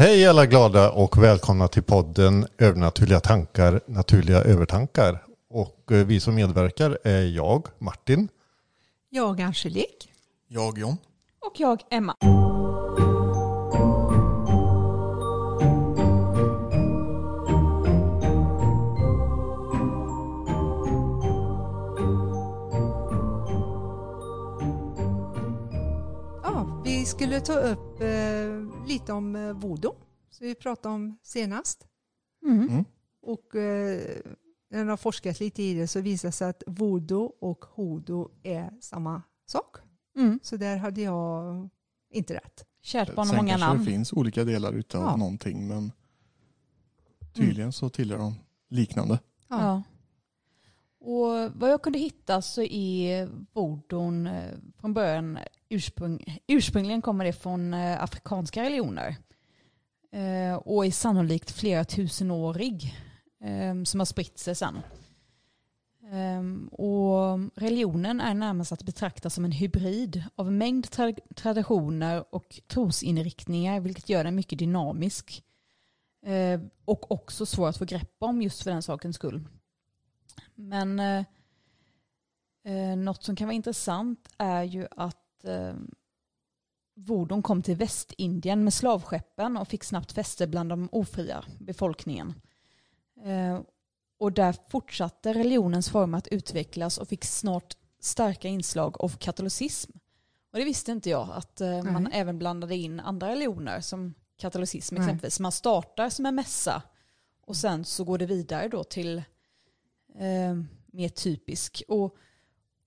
Hej alla glada och välkomna till podden Övernaturliga tankar, naturliga övertankar. Och eh, vi som medverkar är jag, Martin. Jag Angelique. Jag John. Och jag Emma. Skulle ta upp eh, lite om eh, voodoo, som vi pratade om senast. Mm. Och eh, när jag har forskat lite i det så visar det sig att voodoo och hoodoo är samma sak. Mm. Så där hade jag inte rätt. Kärt barn har många namn. det finns olika delar utav Ja. någonting men tydligen så tillhör de liknande. Ja. Och vad jag kunde hitta så är vordon eh, från början ursprung, ursprungligen kommer det från eh, afrikanska religioner. Eh, och är sannolikt flera tusenårig som har spritt sig sen. Och religionen är närmast att betrakta som en hybrid av en mängd tra- traditioner och trosinriktningar vilket gör den mycket dynamisk. Och också svår att få grepp om just för den sakens skull. Men eh, eh, något som kan vara intressant är ju att eh, vodon kom till Västindien med slavskeppen och fick snabbt fäste bland de ofria befolkningen. Eh, och där fortsatte religionens form att utvecklas och fick snart starka inslag av katolicism. Och det visste inte jag, att eh, man även blandade in andra religioner som katolicism Nej. exempelvis. Man startar som en mässa och sen så går det vidare då till eh, mer typisk. Och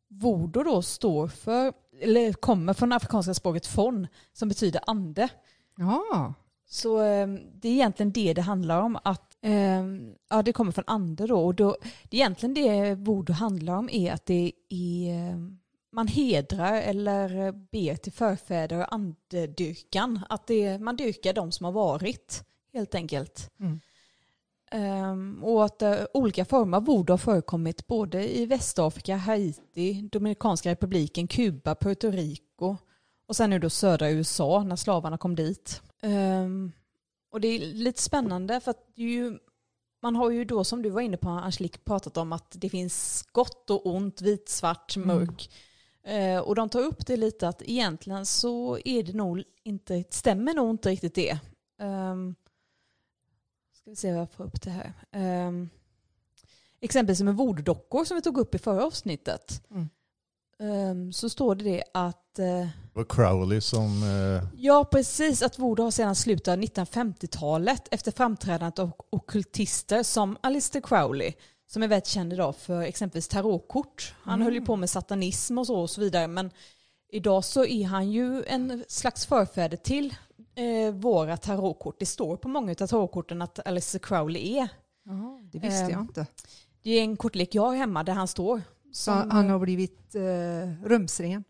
voodoo då står för, eller kommer från afrikanska språket fon, som betyder ande. Ja, Så eh, det är egentligen det det handlar om. Att, eh, ja, det kommer från ande då. Och då det är egentligen det voodoo handlar om är att det är, eh, man hedrar eller ber till förfäder och andedyrkan. Att det, man dyrkar de som har varit helt enkelt. Mm. Ehm, och att eh, olika former av voodoo har förekommit både i Västafrika, Haiti, Dominikanska republiken, Kuba, Puerto Rico och sen nu då södra USA när slavarna kom dit. Ehm, och det är lite spännande för att ju, man har ju då som du var inne på Angelique pratat om att det finns gott och ont, vit, svart, Mm. mörk. Eh, och de tar upp det lite att egentligen så är det nog inte, stämmer nog inte riktigt det. Um, ska vi se vad jag får upp det här. Um, exempelvis med voodoo-dockor som vi tog upp i förra avsnittet. Mm. Ehm, så står det det att eh, Det var Crowley som... Eh, Ja, precis. Att voodoo har sedan slutet av 1950-talet efter framträdandet av ockultister som Alistair Crowley, som är väldigt känd idag för exempelvis tarotkort. Han Mm. höll ju på med satanism och så och så vidare, men idag så är han ju en slags förfäder till eh, våra tarotkort. Det står på många av tarotkorten att Alistair Crowley är. ja det visste Ehm, jag inte. Det är en kortlek jag har hemma där han står. Så som- han har blivit eh, rumsren.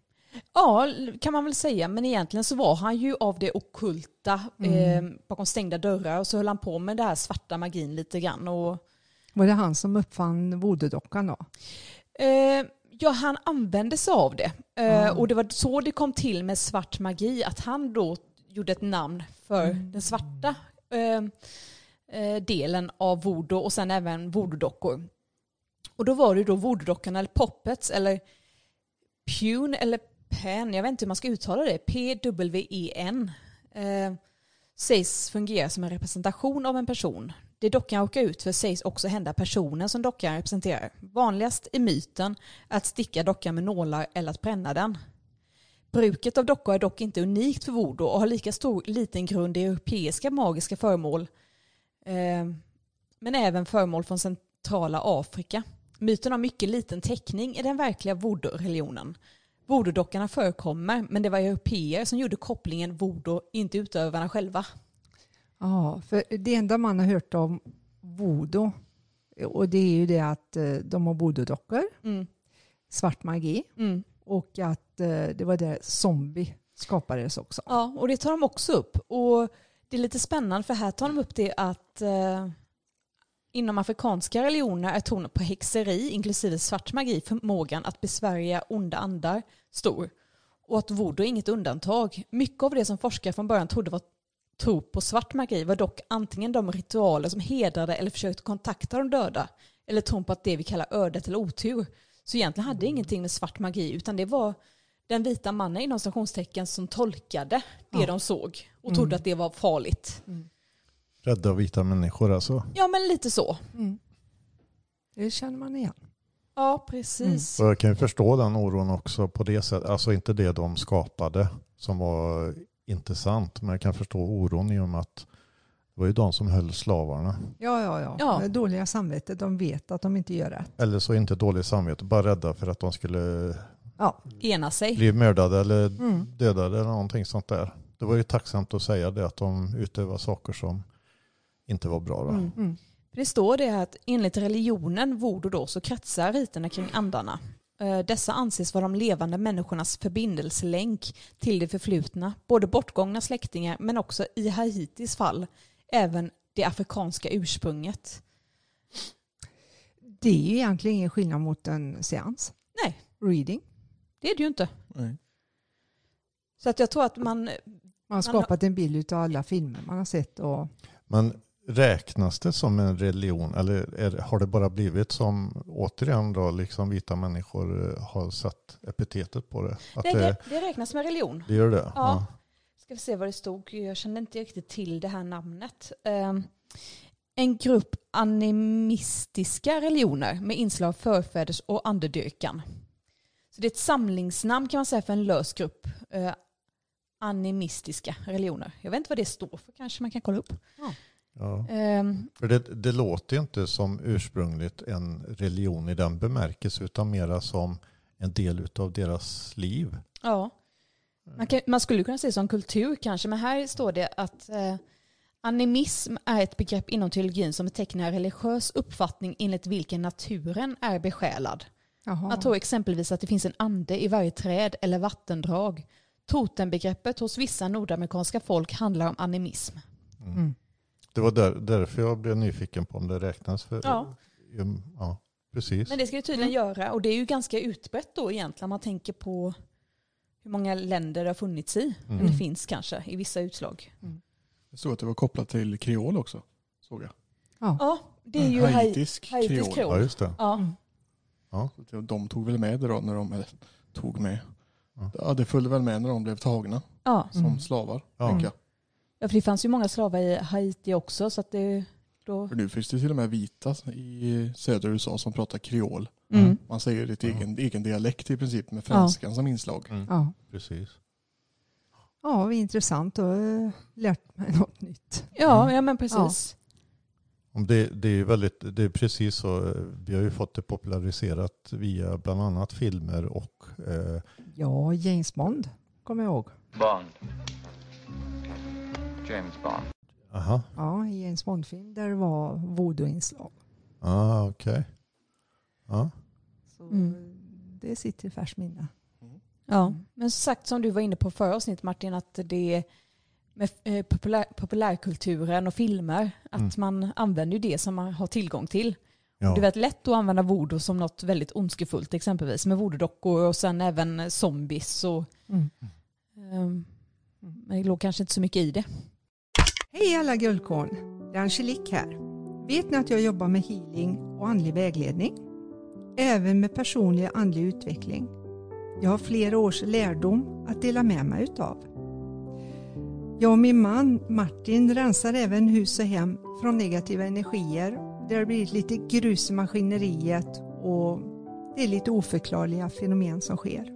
Ja, kan man väl säga. Men egentligen så var han ju av det okulta Mm. eh, bakom stängda dörrar och så höll han på med det här svarta magin lite grann. Och, Var det han som uppfann voodoo-dockan då? eh, ja, han använde sig av det. Eh, Ah. Och det var så det kom till med svart magi, att han då gjorde ett namn för Mm. den svarta eh, eh, delen av voodoo och sen även voodoo-dockor. Och då var det då voodoo-dockan eller poppets eller Pune eller Pen, jag vet inte hur man ska uttala det, P-W-E-N, eh, sägs fungera som en representation av en person. Det dockan råkar ut för sägs också hända personen som dockan representerar. Vanligast i myten är att sticka dockan med nålar eller att bränna den. Bruket av dockor är dock inte unikt för voodoo och har lika stor liten grund i europeiska magiska föremål eh, men även föremål från centrala Afrika. Myten har mycket liten täckning i den verkliga voodoo-religionen. Voodoo-dockorna förekommer, men det var europeer som gjorde kopplingen voodoo, inte utövarna själva. Ja, för det enda man har hört om voodoo och det är ju det att eh, de har voodoo-dockor, Mm. svart magi Mm och att eh, det var där zombie skapades också. Ja, och det tar de också upp. Och det är lite spännande för här tar de upp det att eh, inom afrikanska religioner är tron på häxeri, inklusive svart magi, förmågan att besvärja onda andar stor. Och att voodoo är inget undantag. Mycket av det som forskare från början trodde var tro på svart magi var dock antingen de ritualer som hedrade eller försökte kontakta de döda eller tron på att det vi kallar ödet eller otur. Så egentligen hade det ingenting med svart magi utan det var den vita mannen inom stationstecken som tolkade det Ja. de såg och Mm. trodde att det var farligt. Rädda vita människor alltså. Ja men lite så. Mm. Det känner man igen. Ja precis. Och jag kan ju förstå den oron också på det sättet. Alltså inte det de skapade som var intressant. Men jag kan förstå oron i och med att det var ju de som höll slavarna. Ja, ja, ja. Ja. Det dåliga samvetet, de vet att de inte gör rätt. Eller så inte dåligt samvete, bara rädda för att de skulle Ja. Ena sig. bli mördade eller Mm. dödade eller någonting sånt där. Det var ju tacksamt att säga det att de utövar saker som inte var bra. Då. Mm. Mm. Det står det att enligt religionen voodoo då så kretsar riterna kring andarna. Eh, Dessa anses vara de levande människornas förbindelselänk till det förflutna. Både bortgångna släktingar men också i Haitis fall även det afrikanska ursprunget. Det är ju egentligen ingen skillnad mot en seans. Nej. Reading. Det är det ju inte. Nej. Så att jag tror att man... Man har skapat en bild av alla filmer man har sett. Och, Men räknas det som en religion eller är, har det bara blivit som återigen då liksom vita människor eh, har satt epitetet på det? Att Det, det, det, räknas som en religion. det gör det? Ja. Ska vi se vad det stod. Jag kände inte riktigt till det här namnet. Ehm, en grupp animistiska religioner med inslag av förfäders och andedyrkan. Så det är ett samlingsnamn kan man säga för en lös grupp. eh, animistiska religioner. Jag vet inte vad det står för, kanske man kan kolla upp. Ja. Ehm, För det, det låter ju inte som ursprungligt en religion i den bemärkelse utan mera som en del av deras liv. Ja. Man, kan, man skulle kunna säga som kultur kanske, men här står det att eh, animism är ett begrepp inom teologin som betecknar religiös uppfattning enligt vilken naturen är besjälad. jaha. Man tror exempelvis att det finns en ande i varje träd eller vattendrag. Totembegreppet hos vissa nordamerikanska folk handlar om animism. Mm. Mm. Det var där, därför jag blev nyfiken på om det räknas för... Ja. Ja precis. Men det ska det tydligen Mm. göra och det är ju ganska utbrett då egentligen man tänker på hur många länder det har funnits i. Mm. Eller finns kanske i vissa utslag. Det stod att det var kopplat till kreol också. Såg jag. Ja, det är ju Haiti. Haitisk Haitis kreol. kreol. Ja just det. Ja. Mm. Så De tog väl med det då när de tog med. Ja. Ja, det följde väl med när de blev tagna Ja. som Mm. slavar. Ja. jag. ja, för det fanns ju många slavar i Haiti också så att det då... För nu finns det till och med vita i södra USA som pratar kreol. Mm. Man säger ett Ja. egen, egen dialekt i princip med franskan som inslag. Mm. Ja. Precis. ja, vad intressant. Då har lärt mig något nytt. Ja, ja men precis. Om Det, det är ju väldigt, det är precis så. eh, Vi har ju fått det populariserat via bland annat filmer och eh, Ja, James Bond kommer jag ihåg. Bond. James Bond. Aha, Ja, i James Bond-film där det var voodoo-inslag. ah, okej. Ja. Så Mm. det sitter i färskt minne. Ja. Men som sagt som du var inne på förra avsnittet Martin att det är med eh, populär, populärkulturen och filmer att Mm. man använder ju det som man har tillgång till. Ja. Det är väldigt lätt att använda voodoo som något väldigt ondskefullt exempelvis med voodoo-dockor och sen även zombies och Mm. ehm, men det låg kanske inte så mycket i det. Hej alla guldkorn! Det är Angelique här. Vet ni att jag jobbar med healing och andlig vägledning? Även med personlig andlig utveckling. Jag har flera års lärdom att dela med mig utav. Jag och min man Martin rensar även hus och hem från negativa energier. Det har blivit lite grus i maskineriet och det är lite oförklarliga fenomen som sker.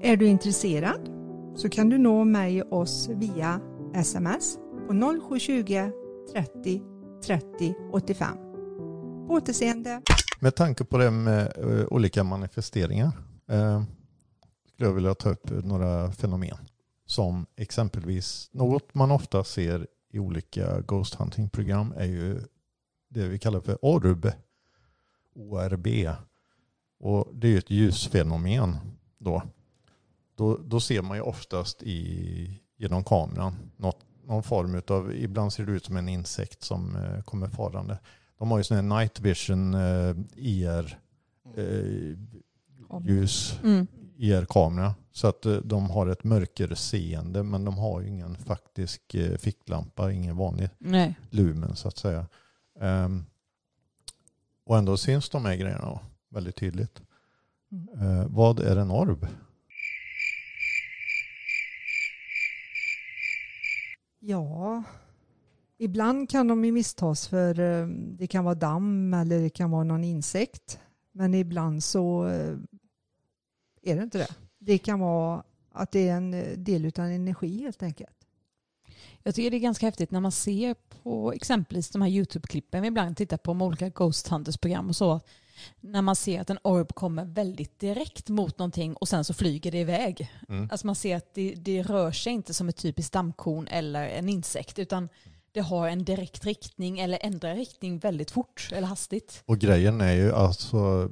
Är du intresserad så kan du nå mig och oss via sms på 0720 30 30 85. På återseende. Med tanke på det med eh, olika manifesteringar eh, skulle jag vilja ta upp några fenomen. Som exempelvis, något man ofta ser i olika ghost hunting-program är ju det vi kallar för orb. ORB. Och det är ju ett ljusfenomen då. Då, då ser man ju oftast i, genom kameran något, någon form av, ibland ser det ut som en insekt som eh, kommer farande. De har ju sån här night vision, eh, IR, eh, ljus, Mm. IR-kamera. Så att de har ett mörkerseende men de har ju ingen faktisk ficklampa, ingen vanlig Nej. lumen så att säga. Ehm, och ändå syns de här grejerna väldigt tydligt. Mm. Vad är en orb? Ja, ibland kan de ju misstas för eh, det kan vara damm eller det kan vara någon insekt. Men ibland så eh, är det inte det. Det kan vara att det är en eh, del av energi helt enkelt. Jag tycker det är ganska häftigt när man ser på exempelvis de här YouTube-klippen vi ibland tittar på med olika Ghost Hunters-program och så. När man ser att en orb kommer väldigt direkt mot någonting och sen så flyger det iväg. Mm. Alltså man ser att det, det rör sig inte som ett typiskt dammkorn eller en insekt utan det har en direkt riktning eller ändrar riktning väldigt fort eller hastigt. Och grejen är ju alltså,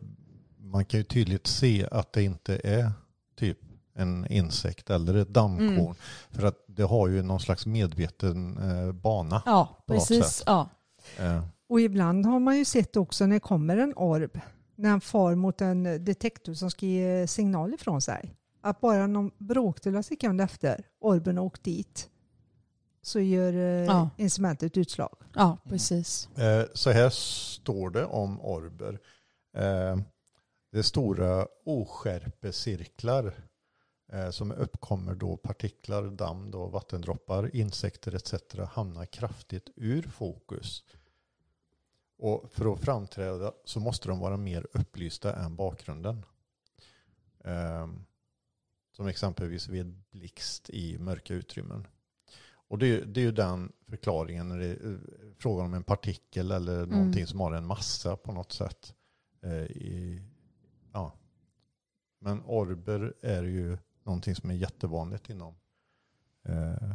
man kan ju tydligt se att det inte är typ en insekt eller ett dammkorn. Mm. För att det har ju någon slags medveten eh, bana. Ja, precis. Ja. Eh, Och ibland har man ju sett också när det kommer en orb, när han far mot en detektor som ska ge signal ifrån sig. Att bara någon bråkdel av sekund efter orben har åkt dit så gör eh, Ja. instrumentet utslag. ja, precis. Eh, Så här står det om orber. Eh, Det är stora oskärpecirklar eh, som uppkommer då partiklar, damm, då, vattendroppar, insekter etc. hamnar kraftigt ur fokus. Och för att framträda så måste de vara mer upplysta än bakgrunden. Eh, Som exempelvis vid blixt i mörka utrymmen. Och det, är- det är ju den förklaringen när det är frågan om en partikel eller någonting som har en massa på något sätt. Eh, i, ja. Men orber är ju någonting som är jättevanligt inom eh,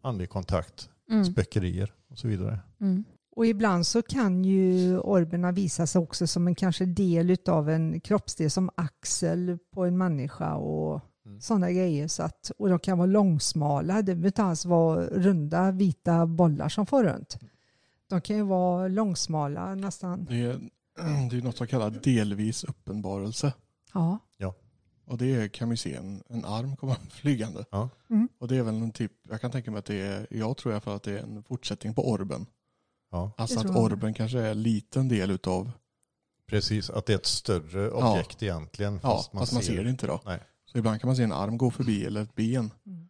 andlig kontakt, Mm. spökerier och så vidare. Mm. Och ibland så kan ju orberna visa sig också som en kanske del av en kroppsdel som axel på en människa och Mm. sådana grejer. Så att, och de kan vara långsmala, det behöver inte alls vara runda vita bollar som får runt. De kan ju vara långsmala nästan. Det är, det är något som kallas delvis uppenbarelse. Ja. Och det kan man ju se en, en arm komma flygande. Ja. Mm. Och det är väl en typ, jag kan tänka mig att det är, jag tror i alla fall att det är en fortsättning på orben. Ja, Alltså att orben kanske är en liten del utav, precis. Att det är ett större objekt egentligen. ja, Fast fast man, ser det inte då. Nej. Så ibland kan man se en arm gå förbi eller ett ben. Mm.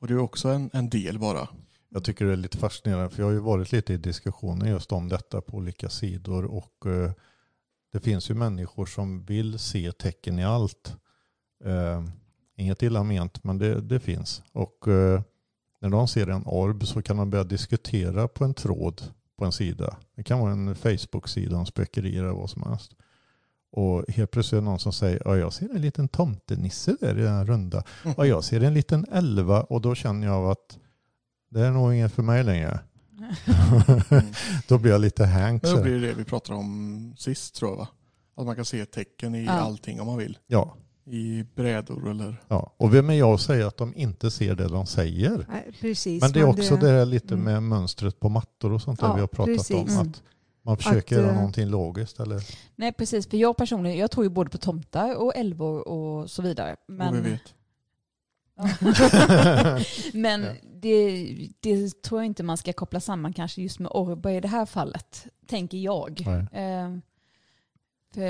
Och det är också en, en del bara. Jag tycker det är lite fascinerande för jag har ju varit lite i diskussioner just om detta på olika sidor och eh, det finns ju människor som vill se tecken i allt. Eh, inget illa ment men det, det finns. Och eh, när de ser en orb så kan de börja diskutera på en tråd på en sida. Det kan vara en Facebook-sida om spökerier eller vad som helst. Och helt plötsligt är det någon som säger ja, jag ser en liten tomtenisse där i den runda. Ja, jag ser en liten elva och då känner jag att det är nog inget för mig längre. Då blir jag lite hank. Men då blir det det vi pratade om sist tror jag va? Att man kan se tecken i Ja. allting om man vill. Ja, I brädor eller... ja, och vem är jag att säga att de inte ser det de säger? Nej, precis. Men det är också det här lite Mm. med mönstret på mattor och sånt där Ja, vi har pratat precis. om. Mm. Att man försöker göra eh, någonting logiskt. Eller? Nej precis, för jag personligen, jag tror ju både på tomtar och älvor och så vidare. Men, Och vi vet. Men Ja. det, det tror jag inte man ska koppla samman kanske just med orber i det här fallet, tänker jag. Nej. För,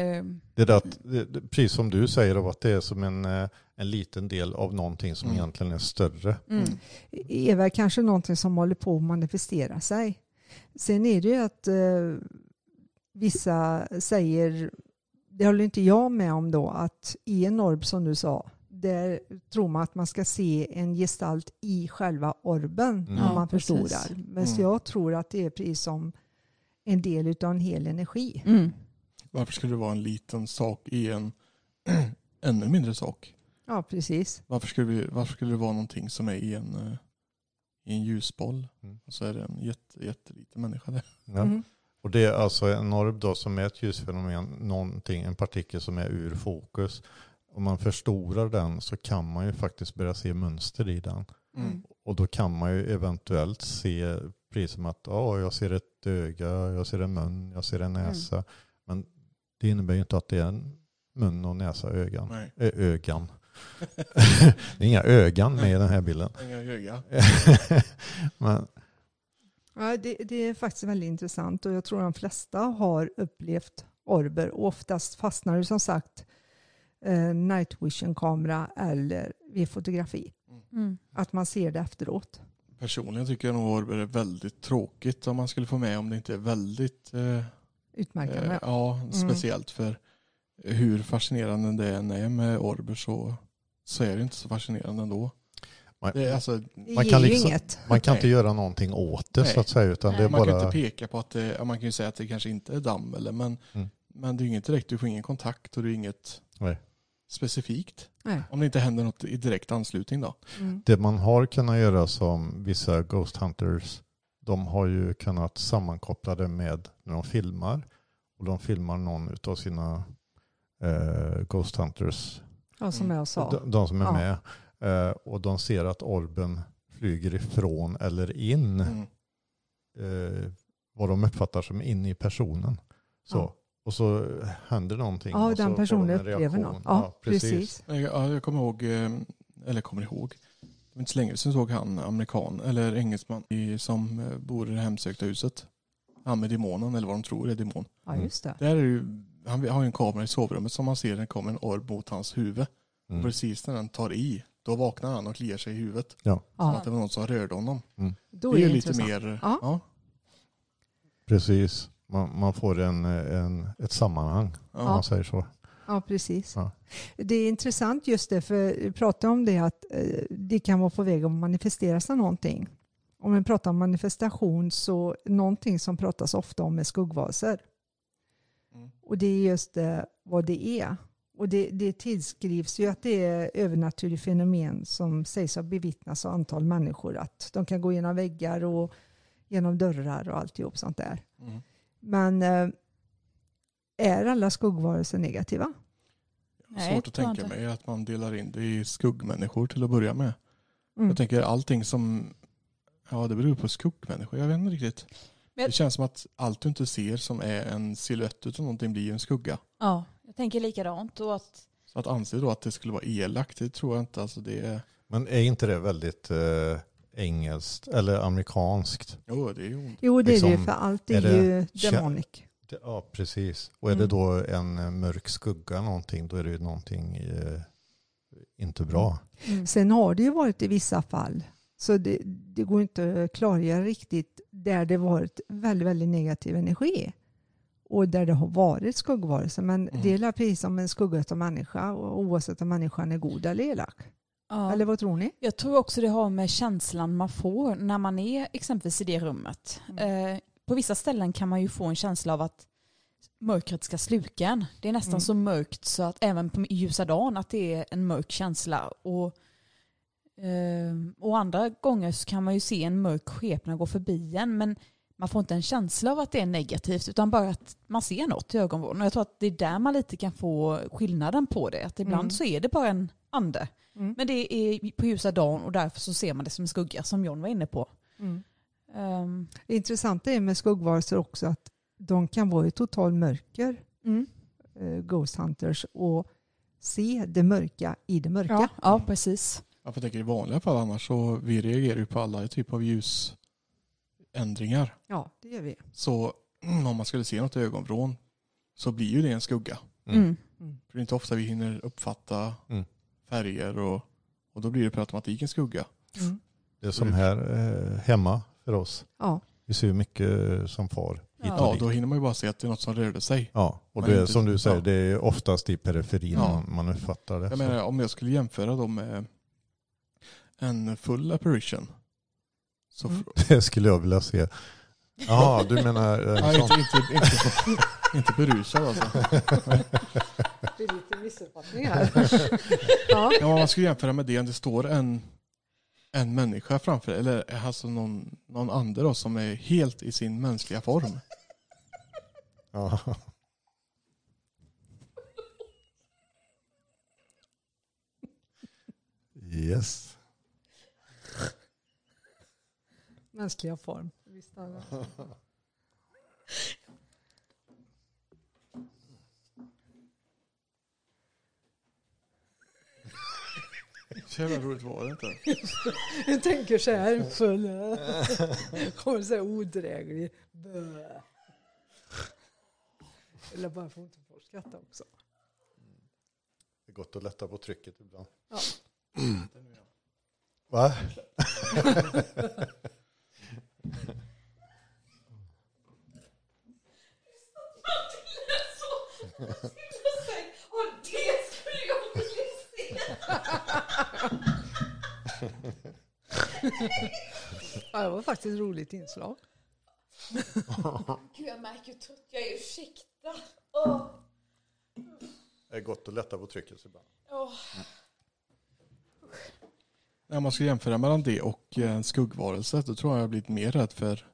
Det är det det- precis som du säger, att det är som en, eh, en liten del av någonting som Mm. egentligen är större. mm, är väl kanske någonting som håller på att manifestera sig. Sen är det ju att eh, vissa säger, det håller inte jag med om då, att i en orb som du sa, där tror man att man ska se en gestalt i själva orben Mm. när Ja, man förstorar. Men Mm. jag tror att det är precis som en del av en hel energi. Mm. Varför skulle det vara en liten sak i en ännu mindre sak? Ja, precis. Varför skulle, vi, varför skulle det vara någonting som är i en, eh, i en ljusboll Mm. och så är det en jätte, jätteliten människa där? Ja. Mm. Och det är alltså en orb då som är ett ljusfenomen, någonting, en partikel som är ur fokus. Om man förstorar den så kan man ju faktiskt börja se mönster i den. Mm. Och då kan man ju eventuellt se, precis som att ja, jag ser ett öga, jag ser en mun, jag ser en näsa. Men det innebär ju inte att det är en mun och näsa och ögon. Nej, Ö, ögon. det är inga ögon med i den här bilden. inga öga. Men, Ja, det, det är faktiskt väldigt intressant och jag tror de flesta har upplevt orber och oftast fastnar det som sagt eh, night vision-kamera eller vid fotografi. Mm. Att man ser det efteråt. Personligen tycker jag nog Orber är väldigt tråkigt om man skulle få med om det inte är väldigt eh, Utmärkande. eh, ja, speciellt för hur fascinerande det än är med Orber så, så är det inte så fascinerande ändå. man, Det alltså, det man kan liksom- inget. man kan inte göra någonting åt det Nej. så att säga. Utan det är man kan bara... inte peka på att det, man kan ju säga att det kanske inte är damm eller men, Mm. men det är inget direkt, du får ingen kontakt och det är inget Nej. specifikt. Nej. Om det inte händer något i direkt anslutning då. Mm. Det man har kunnat göra som vissa Ghost Hunters, de har ju kunnat sammankoppla det med när de filmar. Och de filmar någon av sina eh, Ghost Hunters, Ja, som jag sa. de, de som är Ja. med. Eh, och de ser att orben flyger ifrån eller in. Mm. Eh, vad de uppfattar som in i personen. Så. Ja. Och så händer någonting. Ja, och så den personen de en upplever reaktion. något. Ja, precis. Jag, ja, jag kommer ihåg, eh, eller kommer ihåg, det var inte så länge sedan såg han amerikan eller engelsman i, som eh, bor i det hemsökta huset. Han med demonen eller vad de tror är demon. Ja, just det. Där är ju, han har ju en kamera i sovrummet som man ser den kommer en orb mot hans huvud. Och Mm. precis när den tar i, då vaknar han och kliar sig i huvudet. Som Ja, att det var någon som rörde honom. då det är ju lite intressant. mer, Ja. ja. Precis. Man, man får en, en, ett sammanhang ja. om man säger så. Ja, precis. Ja. Det är intressant just det, för vi pratar om det att eh, det kan vara på väg att manifestera sig någonting. Om vi pratar om manifestation så någonting som pratas ofta om är skuggvarelser. Mm. Och det är just det, vad det är. Och det, det tillskrivs ju att det är övernaturligt fenomen som sägs ha bevittnats av antal människor. Att de kan gå genom väggar och genom dörrar och alltihop sånt där. Mm. Men eh, är alla skuggvarelser negativa? Nej, Svårt att tänka mig att man delar in det i skuggmänniskor till att börja med. Mm. Jag tänker allting som, ja det beror på skuggmänniskor, jag vet inte riktigt. Men- Det känns som att allt du inte ser som är en siluett utav någonting blir en skugga. Ja, jag tänker likadant. Och att, Så att anse då att det skulle vara elakt, det tror jag inte. Alltså det är, Men är inte det väldigt eh, engelskt eller amerikanskt? jo det är ju ont. Jo, det är det ju, Liksom, för allt är, är det ju demonic. Det, ja, precis. Och är det Mm. då en eh, mörk skugga någonting, då är det ju någonting eh, inte bra. Sen har det ju varit i vissa fall, så det, det går inte att klargöra riktigt, där det varit väldigt, väldigt negativ energi. Och där det har varit skuggvarelser. Men Mm. det är precis som en skugga av människa, och oavsett om människan är god eller elak. ja. Eller vad tror ni? Jag tror också det har med känslan man får när man är exempelvis i det rummet. Mm. Eh, på vissa ställen kan man ju få en känsla av att mörkret ska sluka en. Det är nästan Mm. så mörkt så att även på ljusa dagen att det är en mörk känsla. Och, eh, och andra gånger så kan man ju se en mörk skepnad gå förbi en men man får inte en känsla av att det är negativt utan bara att man ser något i ögonvrån. Och jag tror att det är där man lite kan få skillnaden på det. Att ibland Mm. så är det bara en ande. Mm. Men det är på ljusa dagen och därför så ser man det som en skugga som John var inne på. Mm. Ehm, Det intressanta är med skuggvarelser också att de kan vara i total mörker, mm. eh, Ghost Hunters, och se det mörka i det mörka. ja, ja, precis. Jag tänka i vanliga fall annars så vi reagerar ju på alla typer av ljusändringar. Ja, det gör vi. Så mm, om man skulle se något i ögonvrån så blir ju det en skugga. Mm. För det är inte ofta vi hinner uppfatta Mm. färger och, och då blir det per automatik en skugga. Mm. Det är som här eh, hemma för oss. Ja. Vi ser ju mycket som far hit Ja. och Ja, dit. då hinner man ju bara se att det är något som rörde sig. Ja, och Men det är inte- som du säger, ja. det är oftast i periferin Ja. man, man uppfattar det. Jag Så- menar om jag skulle jämföra då med en full apparition. Så Mm. fr- Det skulle jag vilja se. Ja, du menar eh, Nej, sånt. inte, inte, inte, inte berusad alltså. Det är lite missuppfattning här. ja. Ja, om man skulle jämföra med det, om det står en, en människa framför eller alltså någon, någon ande då, som är helt i sin mänskliga form. Ja. Yes. Mänskliga form. Visst Så jävla roligt var det inte. Jag tänker så här, full. Kommer så här odräglig. Bö. Eller bara att inte få skratta också. Det är gott att lätta på trycket ibland. Ja. Va? Ja, det var faktiskt ett roligt inslag. Gud, jag märker hur trött jag är. Ursäkta. Åh. Det är gott att lätta på trycket ibland. Åh. När man ska jämföra mellan det och en skuggvarelse då tror jag jag har blivit mer rädd för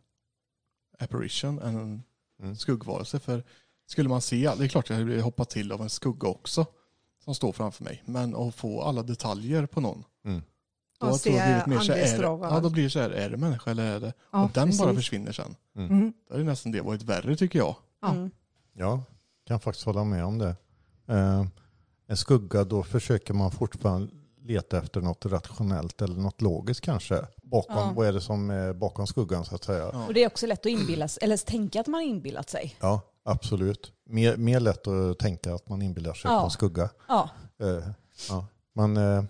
apparition än en Mm. skuggvarelse. För skulle man se, det är klart jag hade blivit hoppat till av en skugga också som står framför mig. Men att få alla detaljer på någon. Mm. Då har jag blivit mer så här, är, andningsdrag och ja, då blir det så här, är det människa eller är det? Ja, och den bara precis. försvinner sen. Mm. Då är det nästan det varit värre tycker jag. Ja. Mm. Ja, kan faktiskt hålla med om det. Eh, en skugga, då försöker man fortfarande leta efter något rationellt eller något logiskt kanske. Bakom, Ja. Vad är det som är bakom skuggan så att säga? Ja. Och det är också lätt att inbilla sig, eller tänka att man har inbillat sig. Ja, absolut. Mer, mer lätt att tänka att man inbillar sig Ja. på en skugga. Ja. Eh, ja. Men eh,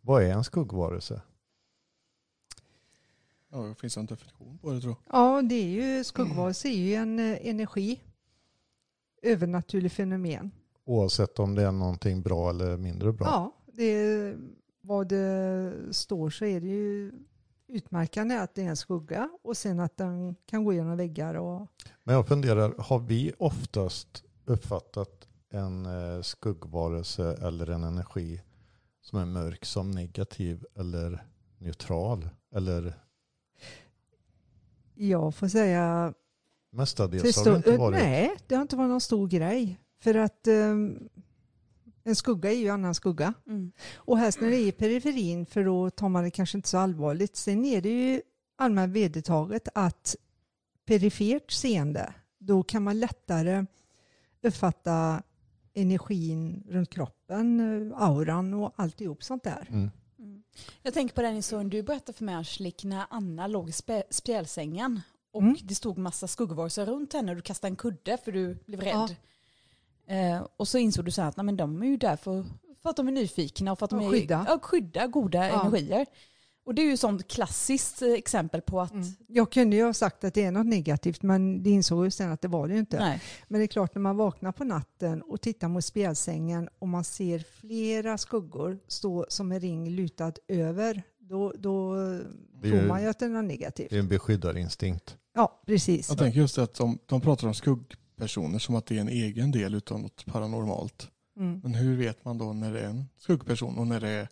vad är en skuggvarelse? Ja, det finns en definition på det tror jag. Ja, det är ju skuggvarelse är ju en eh, energi. Övernaturlig fenomen. Oavsett om det är någonting bra eller mindre bra. Ja, det, vad det står så är det ju utmärkande att det är en skugga och sen att den kan gå genom väggar och Men jag funderar, har vi oftast uppfattat en eh, skuggvarelse eller en energi som är mörk som negativ eller neutral? Eller jag får säga mestadels har det inte varit. Nej, det har inte varit någon stor grej. För att ehm, en skugga är ju annan skugga. Mm. Och helst när det är i periferin för då tar man det kanske inte så allvarligt. Sen är det ju allmänt vedertaget att perifert seende, då kan man lättare uppfatta energin runt kroppen, auran och alltihop sånt där. Mm. Mm. Jag tänker på den historien du berättade för mig Angelique när Anna låg i spjälsängen och Mm. det stod massa skuggvarelser runt henne och du kastade en kudde för du blev Ja. Eh, och så insåg du så här att nej, men de är ju där för, för att de är nyfikna och för att de Och är, skydda. Ja, skydda goda Ja. energier. Och det är ju ett sånt klassiskt eh, exempel på att Mm. Jag kunde ju ha sagt att det är något negativt men det insåg ju sen att det var det ju inte. nej, Men det är klart när man vaknar på natten och tittar mot spjälsängen och man ser flera skuggor stå som en ring lutad över, då, då tror man ju att det är något negativt. Det är en beskyddarinstinkt. Ja, precis. Jag tänker just att de, de pratar om skuggpersoner som att det är en egen del utav något paranormalt. Mm. Men hur vet man då när det är en skuggperson och när det är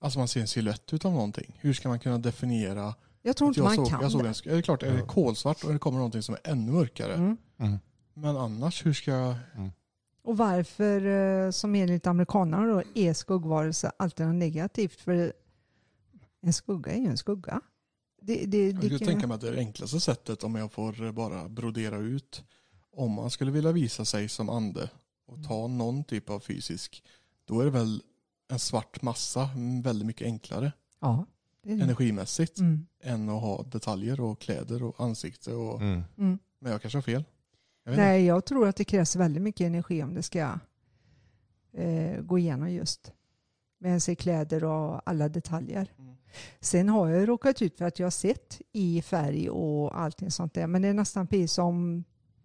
Alltså man ser en silhuett utav någonting. Hur ska man kunna definiera? Jag tror att inte jag man såg, kan jag såg det. en, är det klart, är det kolsvart och det kommer någonting som är ännu mörkare. Mm. Mm. Men annars, hur ska jag... Och varför, eh, som enligt amerikanerna då, är skuggvarelse alltid något negativt? För en skugga är ju en skugga. Det, det, Jag det skulle kan- tänka mig att det är det enklaste sättet om jag får bara brodera ut. Om man skulle vilja visa sig som ande och ta någon typ av fysisk, då är det väl en svart massa mm, väldigt mycket enklare Ja, det det. energimässigt Mm. än att ha detaljer och kläder och ansikte. Och, Mm. Mm. Men jag kanske har fel. Jag vet inte. Nej, jag tror att det krävs väldigt mycket energi om det ska eh, gå igenom just med sig kläder och alla detaljer. Mm. Sen har jag råkat ut för att jag har sett i färg och allting sånt där. Men det är nästan precis som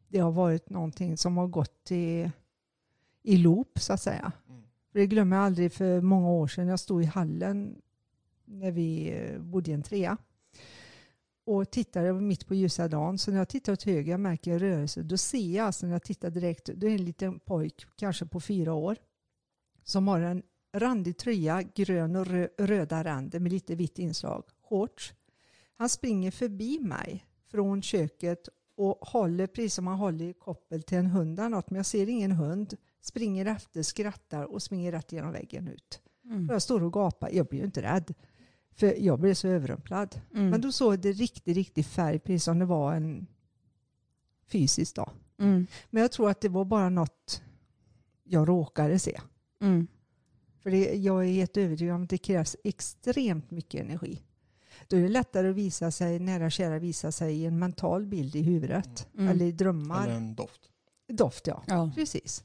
det har varit någonting som har gått i, i loop så att säga. Mm. För det glömmer jag aldrig för många år sedan. Jag stod i hallen när vi eh, bodde i en trea och tittade mitt på ljusa dagen. Så när jag tittar åt höger och märker rörelse, då ser jag alltså när jag tittar direkt, då är det en liten pojk, kanske på fyra år, som har en randig tröja, grön och rö- röda ränder med lite vitt inslag, shorts. Han springer förbi mig från köket och håller, precis som han håller i koppel till en hund eller något, men jag ser ingen hund. Springer efter, skrattar och springer rätt genom väggen ut. Mm. Och jag står och gapar, jag blir ju inte rädd. För jag blev så överrumplad. Mm. Men då såg det riktigt, riktigt färg, precis som det var en fysisk dag. Mm. Men jag tror att det var bara något jag råkade se. Mm. För det, jag är helt övertygad om att det krävs extremt mycket energi. Då är det lättare att visa sig, nära kära visa sig i en mental bild i huvudet. Mm. Eller i drömmar. Eller en doft. Doft ja, Ja. precis.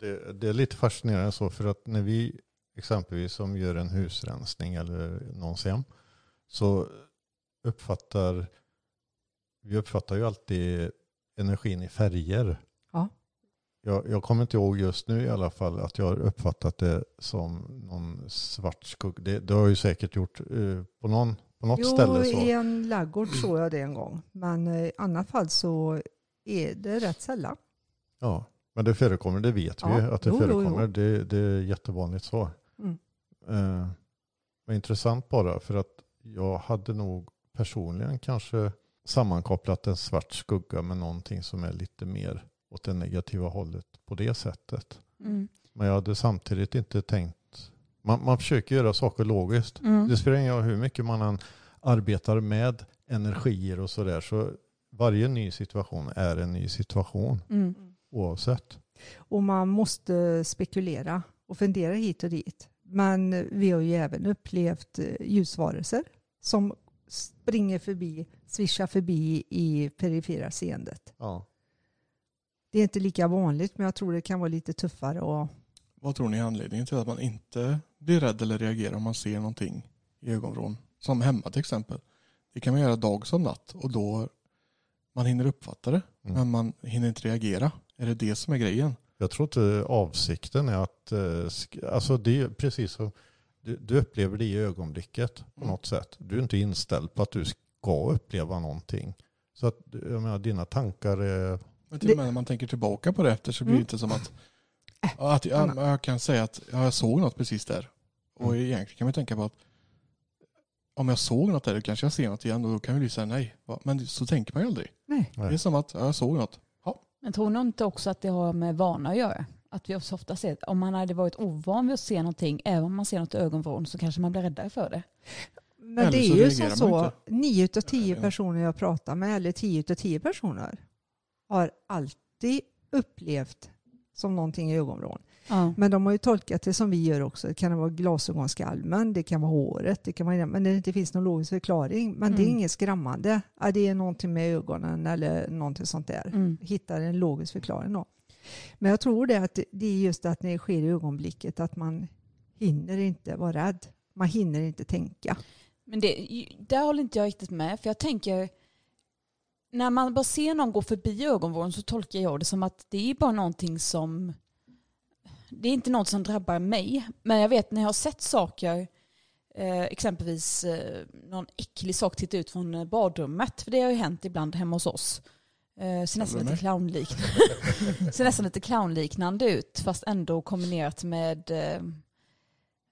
Det, det är lite fascinerande så för att när vi exempelvis som gör en husrensning eller någons hem så uppfattar vi uppfattar ju alltid energin i färger. Ja. Jag, jag kommer inte ihåg just nu i alla fall att jag har uppfattat det som någon svart skugga. Det, det har jag ju säkert gjort eh, på, någon, på något Jo, ställe. Så. i en laggård såg jag det en gång. Men eh, i annat fall så är det rätt sällan. Ja, men det förekommer, det vet vi Ja, ju att det jo, jo, jo. förekommer. Det, det är jättevanligt så. Mm. Eh, intressant bara för att jag hade nog personligen kanske sammankopplat en svart skugga med någonting som är lite mer åt det negativa hållet på det sättet. Mm. Men jag hade samtidigt inte tänkt, man, man försöker göra saker logiskt. Mm. Det spelar ingen roll hur mycket man än arbetar med energier och sådär så varje ny situation är en ny situation Mm. oavsett. Och man måste spekulera och fundera hit och dit. Men vi har ju även upplevt eh, ljusvarelser som springer förbi, svischar förbi i perifera seendet. Ja. Det är inte lika vanligt men jag tror det kan vara lite tuffare och Vad tror ni är anledningen till att man inte blir rädd eller reagerar om man ser någonting i ögonvrån? Som hemma till exempel. Det kan man göra dag som natt och då man hinner uppfatta det Mm. men man hinner inte reagera. Är det det som är grejen? Jag tror inte avsikten är att, eh, alltså det är precis som, du, du upplever det i ögonblicket på Mm. något sätt. Du är inte inställd på att du ska uppleva någonting. Så att, jag menar, dina tankar är, Men till och med när man tänker tillbaka på det efter så blir det Mm. inte som att, att jag, jag kan säga att ja, jag såg något precis där. Och Mm. egentligen kan man tänka på att om jag såg något där då kanske jag ser något igen och då kan vi ju säga nej. Va? Men så tänker man ju aldrig. nej. Det är som att ja, jag såg något. Men tror ni inte också att det har med vana att göra? Att vi så ofta ser, om man hade varit ovan vid att se någonting, även om man ser något i ögonvrån, så kanske man blir räddare för det. Men Eller det är ju som så, nio utav tio Ja. personer jag pratar med, eller tio utav tio personer, har alltid upplevt som någonting i ögonvrån. Ja. Men de har ju tolkat det som vi gör också. Det kan vara glasögonskalmen, det kan vara håret, det kan vara, men det inte finns någon logisk förklaring. Men det är Mm. inget skrämmande. Ja, det är någonting med ögonen eller någonting sånt där. Mm. Hittar en logisk förklaring då. Men jag tror det att det är just att det sker i ögonblicket att man hinner inte vara rädd. Man hinner inte tänka. Men det, där håller inte jag riktigt med. För jag tänker, när man bara ser någon gå förbi ögonvrån så tolkar jag det som att det är bara någonting som, det är inte något som drabbar mig. Men jag vet när jag har sett saker, eh, exempelvis eh, någon äcklig sak titta ut från eh, badrummet, för det har ju hänt ibland hemma hos oss. Eh, ser nästan lite, clownliknande, ser nästan lite clownliknande ut, fast ändå kombinerat med eh,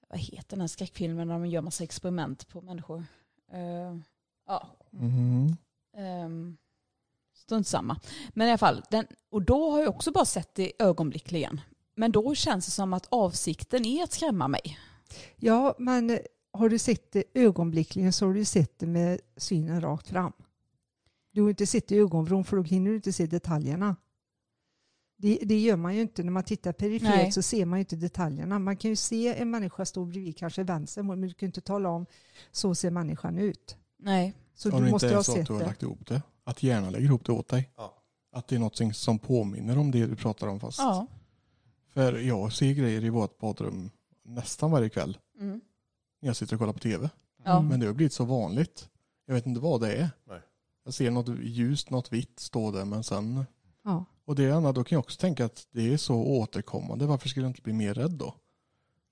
vad heter den här skräckfilmen när de gör massa experiment på människor? Ja, Mm. um, strunt samma. Men i alla fall, den, och då har jag också bara sett det ögonblickligen. Men då känns det som att avsikten är att skrämma mig. Ja, men har du sett det ögonblickligen så har du sett det med synen rakt fram. Du har inte sett det i ögonvrån för då hinner du inte se detaljerna. Det, det gör man ju inte när man tittar perifert så ser man ju inte detaljerna. Man kan ju se en människa stå bredvid kanske vänster men du kan inte tala om så ser människan ut. Nej. Så Om du det måste inte är ha så att sett du har lagt ihop det. Att hjärnan lägger ihop det åt dig. Ja. Att det är något som påminner om det du pratar om fast. Ja. För jag ser grejer i vårt badrum nästan varje kväll. Mm. När jag sitter och kollar på tv. Ja. Mm. Men det har blivit så vanligt. Jag vet inte vad det är. Nej. Jag ser något ljust, något vitt stå där men sen. Ja. Och det andra, då kan jag också tänka att det är så återkommande. Varför skulle jag inte bli mer rädd då?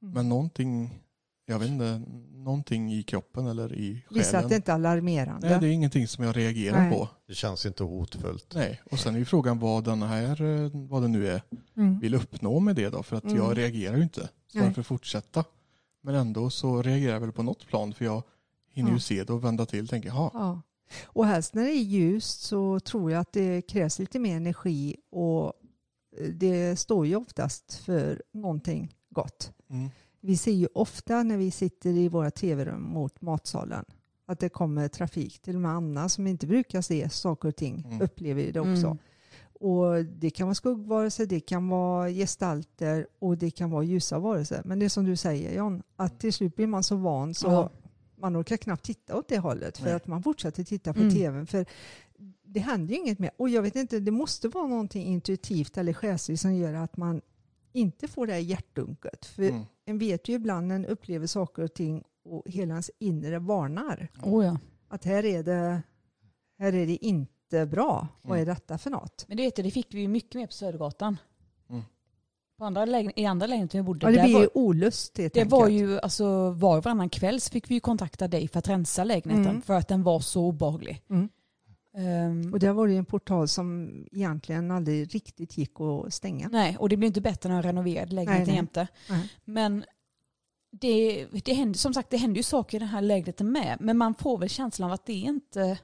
Mm. Men någonting, jag vet inte, någonting i kroppen eller i Vissa att själen. det inte är alarmerande. Nej, det är ingenting som jag reagerar Nej. på. det känns inte hotfullt. Nej, och sen är ju frågan vad den här, eh, vad det nu är, Mm. vill uppnå med det då. För att Mm. jag reagerar ju inte. Så Nej. varför fortsätta? Men ändå så reagerar jag väl på något plan för jag hinner ju Ja. se det och vända till och tänka, jaha, Ja. Och helst när det är ljust så tror jag att det krävs lite mer energi och eh, det står ju oftast för någonting gott. mm. Vi ser ju ofta när vi sitter i våra tv-rum mot matsalen att det kommer trafik. Till och med Anna som inte brukar se saker och ting Mm. upplever det också. Mm. Och det kan vara skuggvarelser, det kan vara gestalter och det kan vara ljusa varelser. Men det är som du säger John, att till slut blir man så van så Ja. man orkar knappt titta åt det hållet för Nej. att man fortsätter titta på Mm. tvn. För det händer ju inget mer. Och jag vet inte, det måste vara någonting intuitivt eller själsligt som gör att man inte får det här hjärtdunket. För Mm. en vet ju ibland när en upplever saker och ting och hela ens inre varnar. Oh, ja. Att här är det, här är det inte bra. Vad är Mm. detta för något? Men det, vet du, det fick vi ju mycket mer på Södergatan. Mm. På andra lägen, I andra lägenheter vi bodde, Ja, det blir var, ju olust helt det var enkelt. ju alltså var och varannan kväll så fick vi ju kontakta dig för att rensa lägenheten Mm. för att den var så obehaglig. Ehm, Och det ju en portal som egentligen aldrig riktigt gick att stänga. nej, och det blev inte bättre när jag renoverade lägenheten jämte. Men det, det händer, som sagt, det händer ju saker i den här lägenheten med. Men man får väl känslan av att det är inte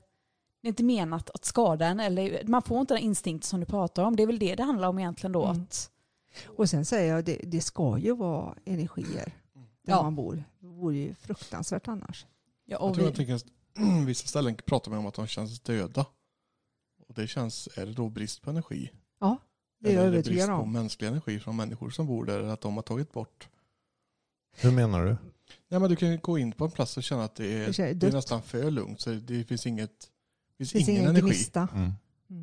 det är inte menat att skada en. Eller, man får inte den instinkt som du pratar om. Det är väl det det handlar om egentligen då. Mm. Att, Och sen säger jag, det, det ska ju vara energier där Ja. man bor. Det vore ju fruktansvärt annars. ja, Jag och tror vi, jag tänker att vissa ställen pratar man om att de känns döda. Och det känns, är det då brist på energi? Ja, det är jag Eller är det övertygad brist på om. mänsklig energi från människor som bor där? Att de har tagit bort? Hur menar du? Nej, men du kan ju gå in på en plats och känna att det är, Det det är nästan för lugnt. Så det finns inget, det finns Det finns ingen ingen energi. gnista. Mm.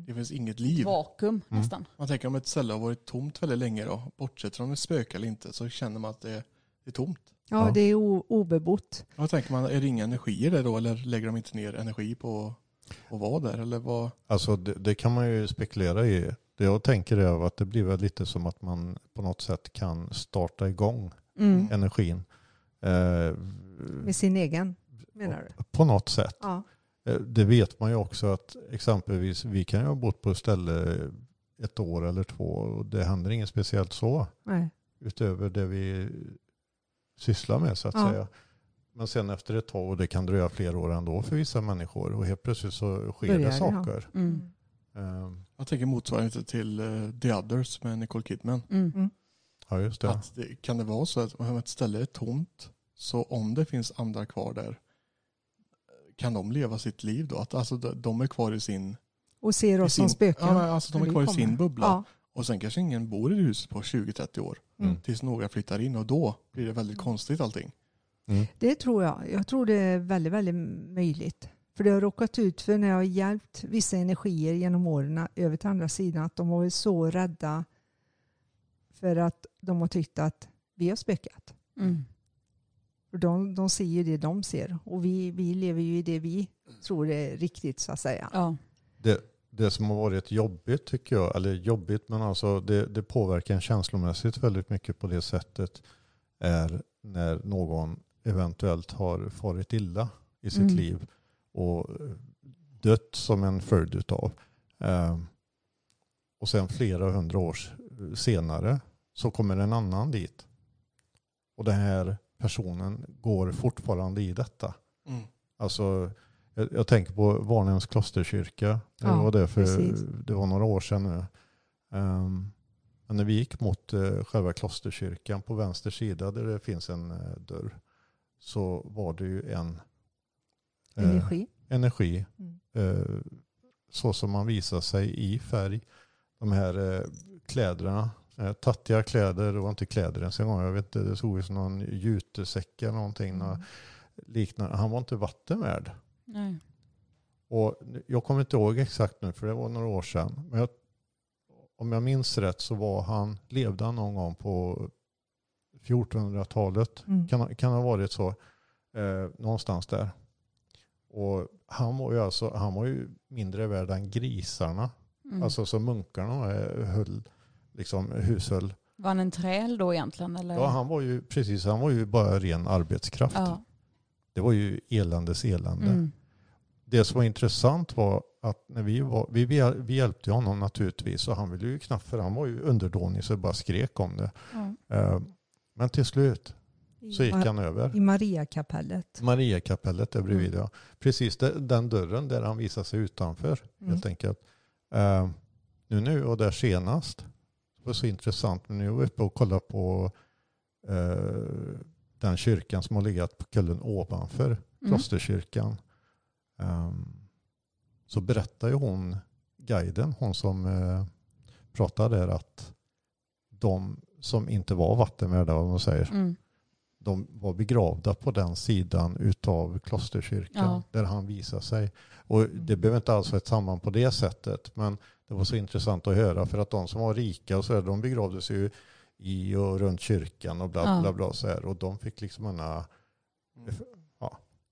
Det finns inget liv. vakuum Mm. nästan. Man tänker om ett ställe har varit tomt väldigt länge då, bortsett från ett spöke eller inte, så känner man att det är, det är tomt. Ja, Ja. det är obebott. Då tänker man, är det inga energier där då eller lägger de inte ner energi på att vara där? Eller vad? Alltså det, det kan man ju spekulera i. Det jag tänker är att det blir väl lite som att man på något sätt kan starta igång Mm. energin. Eh, Med sin egen, menar du? på något sätt. Ja. Eh, Det vet man ju också att exempelvis vi kan ju ha bott på ett ställe ett år eller två och det händer inget speciellt så Nej. utöver det vi sysslar med så att Ja. säga. Men sen efter ett tag, och det kan dröja flera år ändå för vissa människor och helt plötsligt så sker Börjar det det, ja. saker. Mm. Ehm, Jag tänker motsvarigheten till eh, The Others med Nicole Kidman. Mm. Ja just det. Att det, kan det vara så att om ett ställe är tomt, så om det finns andra kvar där, kan de leva sitt liv då? Att alltså de- är kvar i sin... Och ser oss sin som spöken. Ja, alltså de är kvar i sin bubbla. Ja. Och sen kanske ingen bor i huset på 20-30 år. Mm. Tills några flyttar in och då blir det väldigt konstigt allting. Mm. Det tror jag. Jag tror det är väldigt, väldigt möjligt. För det har råkat ut för när jag har hjälpt vissa energier genom åren över till andra sidan att de har varit så rädda för att de har tyckt att vi har spökat. Mm. För de, de ser ju det de ser och vi, vi lever ju i det vi tror är riktigt så att säga. Ja. Det, det som har varit jobbigt tycker jag, eller jobbigt men alltså det, det påverkar en känslomässigt väldigt mycket på det sättet är när någon eventuellt har farit illa i sitt Mm. liv och dött som en följd utav. Eh, och sen flera hundra år senare så kommer en annan dit. Och den här personen går fortfarande i detta. Mm. Alltså, jag, jag tänker på Varnhems klosterkyrka. Det Ja, var det för precis. det var några år sedan nu. Ehm, men när vi gick mot uh, själva klosterkyrkan på vänster sida där det finns en eh, dörr så var det ju en eh, Energi. energi Mm. så som man visar sig i färg. De här kläderna, tattiga kläder, det var inte kläder ens en gång, jag vet inte, det såg ut som någon jutesäck eller någonting. Mm. Liknande. Han var inte vatten värd. Nej. Och jag kommer inte ihåg exakt nu för det var några år sedan. Men jag, om jag minns rätt så var han, levde han någon gång på 1400-talet. Mm. Kan, kan ha varit så. Eh, någonstans där. Och han var ju alltså, han var ju mindre värd än grisarna. Mm. Alltså som munkarna eh, höll, liksom hushöll. Var han en träl då egentligen? Eller? Ja han var ju precis, han var ju bara ren arbetskraft. Ja. Det var ju eländes elände. Mm. det som var intressant var att när vi var, vi, vi, hjälpte honom naturligtvis och han ville ju knappt, för han var ju underdånig så bara skrek om det. Eh, Men till slut så gick han över. I Mariakapellet. Mariakapellet där bredvid Mm. ja. Precis de- den dörren där han visade sig utanför Mm. helt enkelt. Eh, nu nu och där senast det var så intressant. Nu var vi uppe och kollade på eh, den kyrkan som har legat på kullen ovanför Mm. klosterkyrkan. Ehm, så berättar ju hon, guiden, hon som eh, pratade där att de som inte var vattenvärda, vad man säger, Mm. de var begravda på den sidan utav klosterkyrkan Ja. där han visade sig. Och det behöver inte alls vara ett samband på det sättet, men det var så intressant att höra för att de som var rika och så här, de begravdes ju i och runt kyrkan och bla Ja. bla bla så här och de fick liksom en Mm.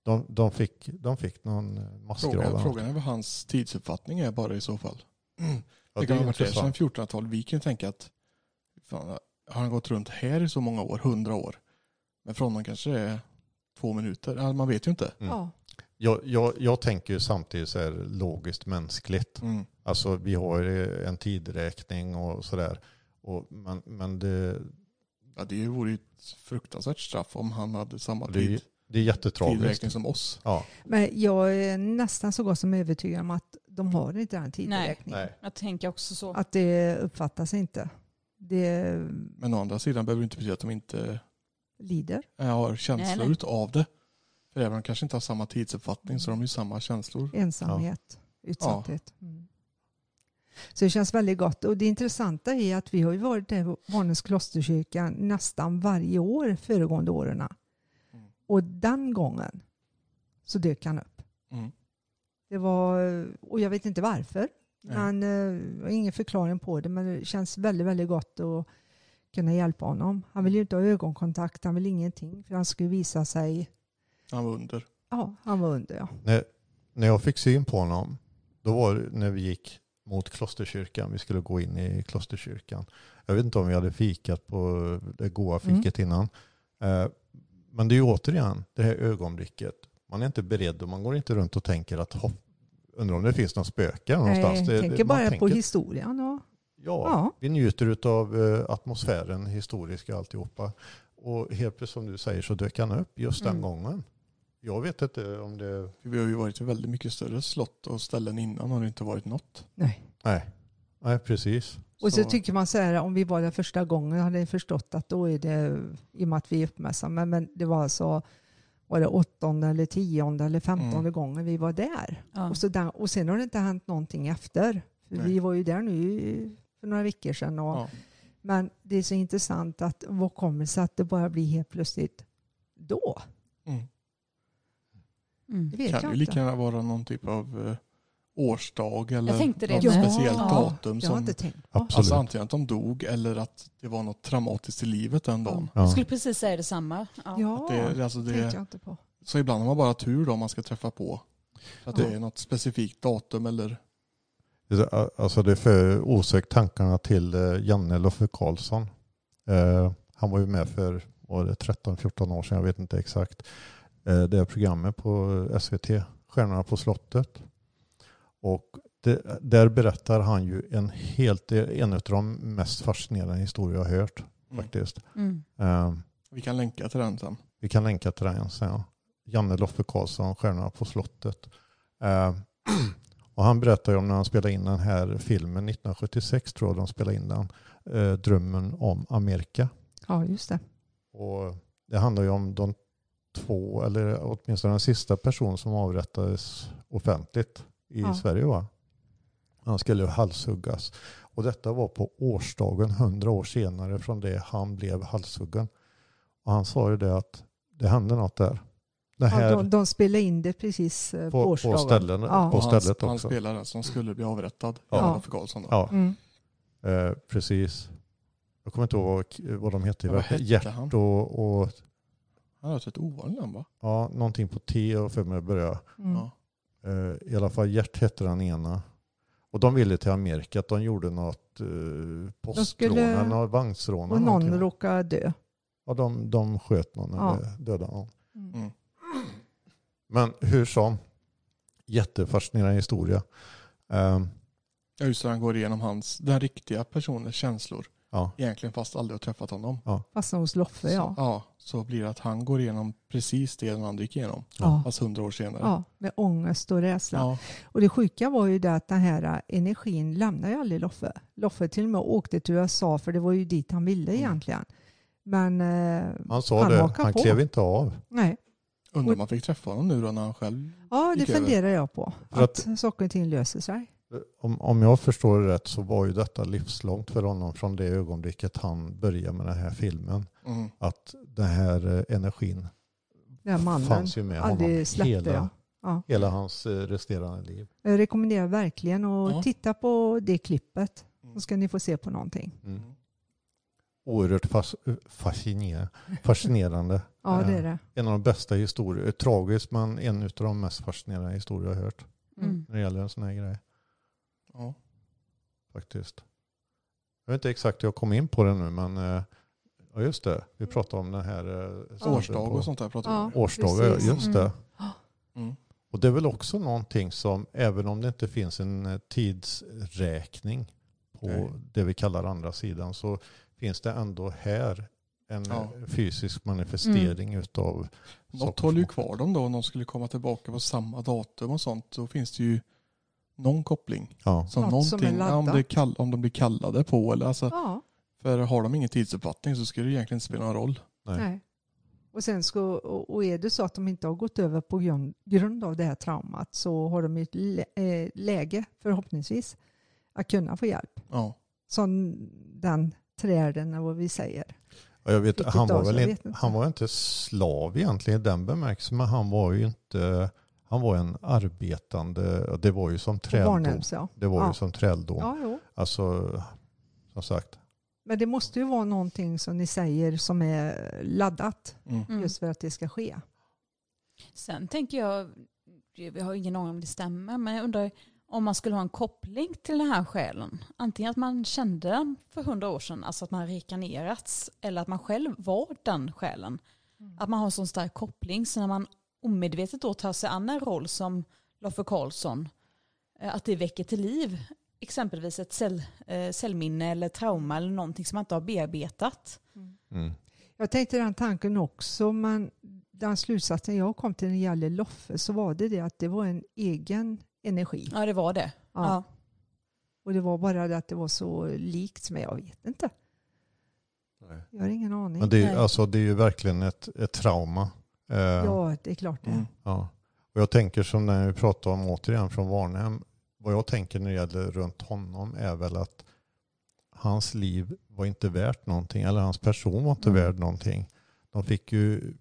de, de, fick, de fick någon massgrav. Frågan, frågan är vad hans tidsuppfattning är bara i så fall. Mm. Ja, det kan ha varit där sedan intressant. 1400-talet. Vi kan tänka att fan, har han gått runt här i så många år, hundra år? Men för honom kanske det är två minuter. Ja, man vet ju inte. Mm. Ja. Jag, jag, jag tänker ju samtidigt så här logiskt mänskligt. Mm. Alltså vi har ju en tidräkning och sådär. Och, men, men det, Ja, det vore ju ett fruktansvärt straff om han hade samma det, tid, det är jättetragiskt. som oss. Ja, Men jag är nästan så gott som övertygad om att de har inte den tideräkningen. nej. Jag tänker också så. Att det uppfattas inte. Det Men å andra sidan behöver det inte betyda att de inte lider. eh, har känslor Nej, nej. utav det. För även om de kanske inte har samma tidsuppfattning så har de ju samma känslor. Ensamhet, utsatthet. Mm. Så det känns väldigt gott. Och det intressanta är att vi har ju varit där på Varnens klosterkyrka nästan varje år föregående åren. Mm. Och den gången så dök han upp. Mm. Det var, och jag vet inte varför. Men eh, har ingen förklaring på det. Men det känns väldigt, väldigt gott att kunna hjälpa honom. Han vill ju inte ha ögonkontakt, han vill ingenting. För han skulle visa sig, Han var under. ja, han var under ja. när, när jag fick syn på honom, då var det när vi gick mot klosterkyrkan. Vi skulle gå in i klosterkyrkan. Jag vet inte om vi hade fikat på det goa Mm. fiket innan. Eh, Men det är ju återigen det här ögonblicket. Man är inte beredd och man går inte runt och tänker att hopp, undrar om det finns någon spöke någonstans. Nej, Det- jag det- tänker man bara tänker- på historien. Och, Ja, Ja. vi njuter av eh, atmosfären, historiska alltihopa. Och helt plötsligt som du säger så dök han upp just den Mm. gången. Jag vet inte om det... Vi har ju varit i väldigt mycket större slott och ställen innan har det inte varit något. nej. Nej, Nej precis. Och så, Så- tycker man så här, om vi var där första gången hade jag förstått att då är det, i och med att vi är uppmärksamma, men det var alltså var det åttonde eller tionde eller femtonde Mm. gången vi var där. Ja. Och, så den, och sen har det inte hänt någonting efter. Vi var ju där nu för några veckor sedan. Och, Ja. Men det är så intressant att vad kommer sig att det bara blir helt plötsligt då? Mm. Mm. Det kan jag ju lika gärna vara någon typ av eh, årsdag eller något med. speciellt Ja, datum. Jag Som, inte tänkt på. Absolut. alltså antingen att de dog eller att det var något traumatiskt i livet den dagen. Jag Ja. skulle precis säga detsamma. Ja. Ja, Det, alltså det tänkte jag inte på. så ibland har man bara tur då om man ska träffa på. Att Ja. det är något specifikt datum eller Alltså det för osökt tankarna till eh, Janne Loffe Karlsson. Eh, han var ju med för var det 13-14 år sedan, jag vet inte exakt. Eh, det programmet på SVT, Stjärnorna på slottet. Och det, där berättar han ju en helt, en av de mest fascinerande historier jag har hört mm. faktiskt. Mm. Eh, Vi kan länka till den sen. vi kan länka till den sen. Ja. Janne Loffe Karlsson, Stjärnorna på slottet. Eh, och han berättar ju om när han spelade in den här filmen 1976 tror jag de spelade in den. Eh, Drömmen om Amerika. Ja, just det. Och det handlar ju om de två, eller åtminstone den sista person som avrättades offentligt i Ja. Sverige. Va? Han skulle halshuggas. Och detta var på årsdagen, hundra år senare från det han blev halshuggen. Och han sa ju det att det hände något där. Det här Ja, de, de spelade in det precis eh, på, på, på, årsdagen. ställen, Ja. på Och han, stället han också. spelaren som skulle bli avrättad. Ja. Ja. Roffe Karlsson då. Ja, Mm. eh, precis. Jag kommer inte ihåg vad, vad de hette. Ja, vad hette han? och, och Han har ett ovanligt namn va? ja, någonting på T och för mig börjar. Mm. Ja. Eh, I alla fall Gert hette den ena. Och de ville till Amerika att de gjorde något eh, postrån skulle- eller vagnsrån. Och någon någonting. råkade dö. Ja, de, de sköt någon Ja. eller dödade någon. Mm. Mm. Men hur som, jättefascinerande historia. Um, Ja, just det, han går igenom hans, den riktiga personens känslor. Ja, Egentligen fast aldrig har träffat honom. Fastnade hos Loffe, ja. Så, ja, så blir det att han går igenom precis det den andra gick igenom. Ja. Fast hundra år senare. ja. Med ångest och rädsla. Ja. Och det sjuka var ju det att den här energin lämnar ju aldrig Loffe. Loffe till och med åkte till USA för det var ju dit han ville Mm. egentligen. Men eh, han sa Han det, han på. klev inte av. nej, Undrar om man fick träffa honom nu då när han själv... ja det över. funderar jag på. För Att, saker och ting löser sig. Om, om jag förstår det rätt så var ju detta livslångt för honom från det ögonblicket han började med den här filmen. Mm. Att den här eh, energin Den här mannen fanns ju med honom hela, ja. Ja. hela hans eh, resterande liv. Jag rekommenderar verkligen att Ja. titta på det klippet. Mm. Så ska ni få se på någonting. Mm. Oerhört fas, fascinerande. fascinerande. Ja, Ja. det är det. En av de bästa historier, tragiskt men en av de mest fascinerande historier jag har hört. Mm. När det gäller en sån här grej. Ja. faktiskt. Jag vet inte exakt hur jag kom in på det nu men eh, ja just det, vi pratade om den här eh, staden Årsdag och sånt där pratar vi om. Ja. Årsdagar, Precis. just det. Mm. Och det är väl också någonting som, även om det inte finns en eh, tidsräkning på Nej. det vi kallar andra sidan, så finns det ändå här en Ja. fysisk manifestering utav Något håller ju kvar dem då om de skulle komma tillbaka på samma datum och sånt. Då finns det ju någon koppling. Ja, Så Något som är någonting, ja, om, laddat. det kall, om de blir kallade på eller alltså, Ja, för har de ingen tidsuppfattning så skulle det egentligen inte spela någon roll. nej. nej. Och, sen ska, och och är det så att de inte har gått över på grund, grund av det här traumat så har de ett lä, eh, läge förhoppningsvis att kunna få hjälp. Ja. Som den träden eller vad vi säger. Ja, jag vet, Vilket han, var väl jag inte, vet inte. han var inte slav egentligen i den bemärkelsen, men han var ju inte, han var en arbetande, det var ju som träldom. barnhems, ja. Det var Ja. ju som träldom. Ja, jo. Alltså, som sagt, Men det måste ju vara någonting som ni säger som är laddat Mm. Mm. just för att det ska ske. Sen tänker jag, vi har ingen aning om det stämmer, men jag undrar om man skulle ha en koppling till den här själen. Antingen att man kände den för hundra år sedan, alltså att man reinkarnerats, eller att man själv var den själen. Att man har en sån stark koppling, så när man omedvetet då tar sig an en roll som Loffe Karlsson, eh, att det väcker till liv exempelvis ett cell, eh, cellminne eller trauma eller någonting som man inte har bearbetat. mm. Jag tänkte den tanken också, men den slutsatsen jag kom till när det gäller Loffe så var det det att det var en egen energi. Ja, det var det. Ja. Ja. Och det var bara det att det var så likt, men jag vet inte. Jag har ingen aning. Men det, är, Nej. ju- alltså, det är ju verkligen ett, ett trauma. Eh, Ja, det är klart det. Mm. ja. Och jag tänker som när vi pratar om återigen från Varnhem, vad jag tänker när det gäller runt honom är väl att hans liv var inte värt någonting, eller hans person var inte Mm. värd någonting. De fick ju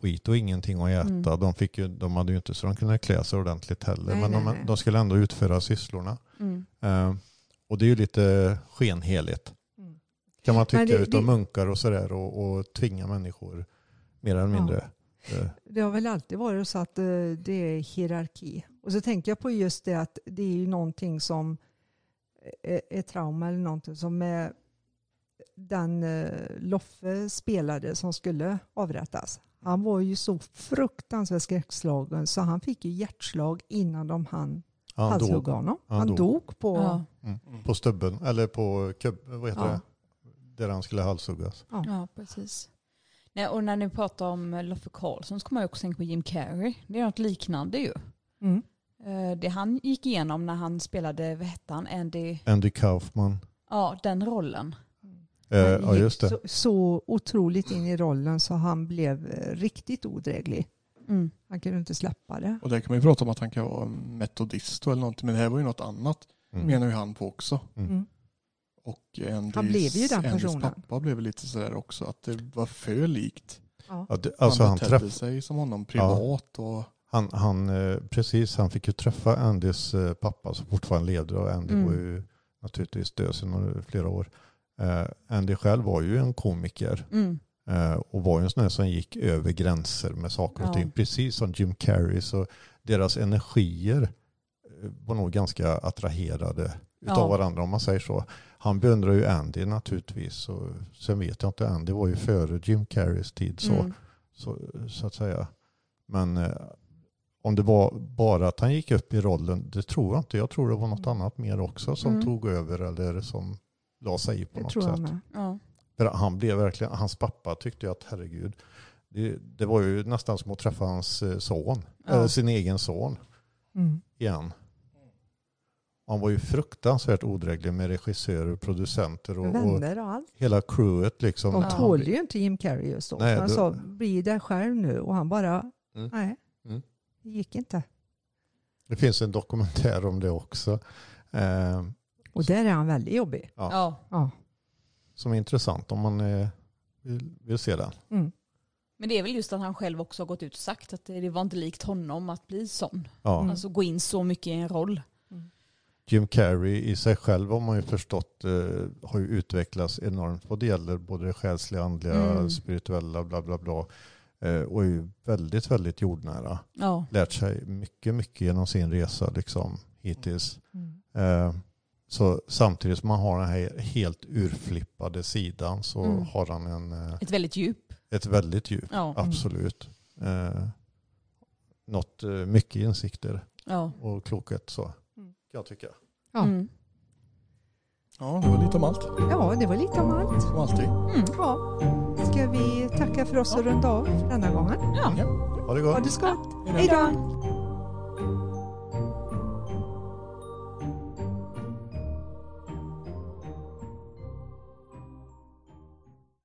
skit och ingenting att äta. Mm. De, fick ju, de hade ju inte så de kunde klä sig ordentligt heller. Nej, men nej, de, nej. de skulle ändå utföra sysslorna. Mm. Eh, och det är ju lite skenheligt. Mm. Kan man tycka det- utav det- munkar och sådär och, och tvinga människor mer eller Ja. mindre. Eh, Det har väl alltid varit så att eh, det är hierarki. Och så tänker jag på just det att det är ju någonting som är, är trauma eller någonting som är den eh, Loffe spelade som skulle avrättas. Han var ju så fruktansvärt skräckslagen så han fick ju hjärtslag innan de hann han halshugga dog honom. Han Han, dog. dog. på... Ja. Mm. på stubben, eller på kubb, vad heter Ja. det? Där han skulle halshuggas. Ja, precis. Nej, och när ni pratar om Loffe Karlsson så kommer jag också tänka på Jim Carrey. Det är något liknande ju. Mm. Eh, Det han gick igenom när han spelade, vad hette han, Andy, Andy Kaufman. ja den rollen. Eh, Han ja just det. Så, så otroligt in i rollen så han blev eh, riktigt odräglig. Mm. Han kunde inte släppa det. Och där kan man ju prata om att han kan vara metodist eller någonting. Men det här var ju något annat. Mm. Menar ju han på också. Mm. Och Andys, Han blev ju den Andys personen. pappa blev lite sådär också. Att det var för likt. Ja. Ja, det, alltså han han, betedde träff, sig som honom privat. Och, han, han, eh, precis, han fick ju träffa Andys eh, pappa som fortfarande levde och Andy Mm. var ju naturligtvis död sedan några- flera år. Eh, Andy själv var ju en komiker Mm. eh, och var ju en sån här som gick över gränser med saker och Ja. ting. Precis som Jim Carrey så deras energier var nog ganska attraherade utav Ja. varandra om man säger så. Han beundrar ju Andy naturligtvis. Och sen vet jag inte, Andy var ju före Jim Carreys tid så, Mm. så, så att säga. Men eh, om det var bara att han gick upp i rollen, det tror jag inte. Jag tror det var något annat mer också som Mm. tog över eller som la sig i på Det något tror jag sätt. med. Ja. För han blev verkligen, hans pappa tyckte ju att herregud, det, det var ju nästan som att träffa hans eh, son, Ja. eller sin egen son Mm. igen. Han var ju fruktansvärt odräglig med regissörer, producenter och, och Vänner och allt. hela crewet liksom. De tålde ju inte Jim Carrey just då. Nej, han det- sa bli där själv nu och han bara Mm. nej, Mm. det gick inte. Det finns en dokumentär om det också. Eh, Och där är han väldigt jobbig. Ja. Ja. Ja. som är intressant om man eh, vill, vill se den. Mm. Men det är väl just att han själv också har gått ut och sagt att det det var inte likt honom att bli sån. Ja. Mm. Alltså gå in så mycket i en roll. Jim Carrey i sig själv har man ju förstått eh, har ju utvecklats enormt vad det gäller både det själsliga, andliga, Mm. spirituella, bla bla bla. Eh, och är ju väldigt, väldigt jordnära. Ja. Lärt sig mycket, mycket genom sin resa liksom hittills. Mm. Eh, så samtidigt som man har den här helt urflippade sidan så Mm. har han en, eh, Ett väldigt djup. ett väldigt djup. Ja. Absolut. Eh, något eh, mycket insikter Ja. och klokhet så. Kan jag tycka. Ja. Mm. Ja, det var lite om allt. ja, det var lite om allt. Som alltid. Mm. Ja. Ska vi tacka för oss och runda av för denna gången? Ja. Ha det Ha det gott. Hej då. Hej då.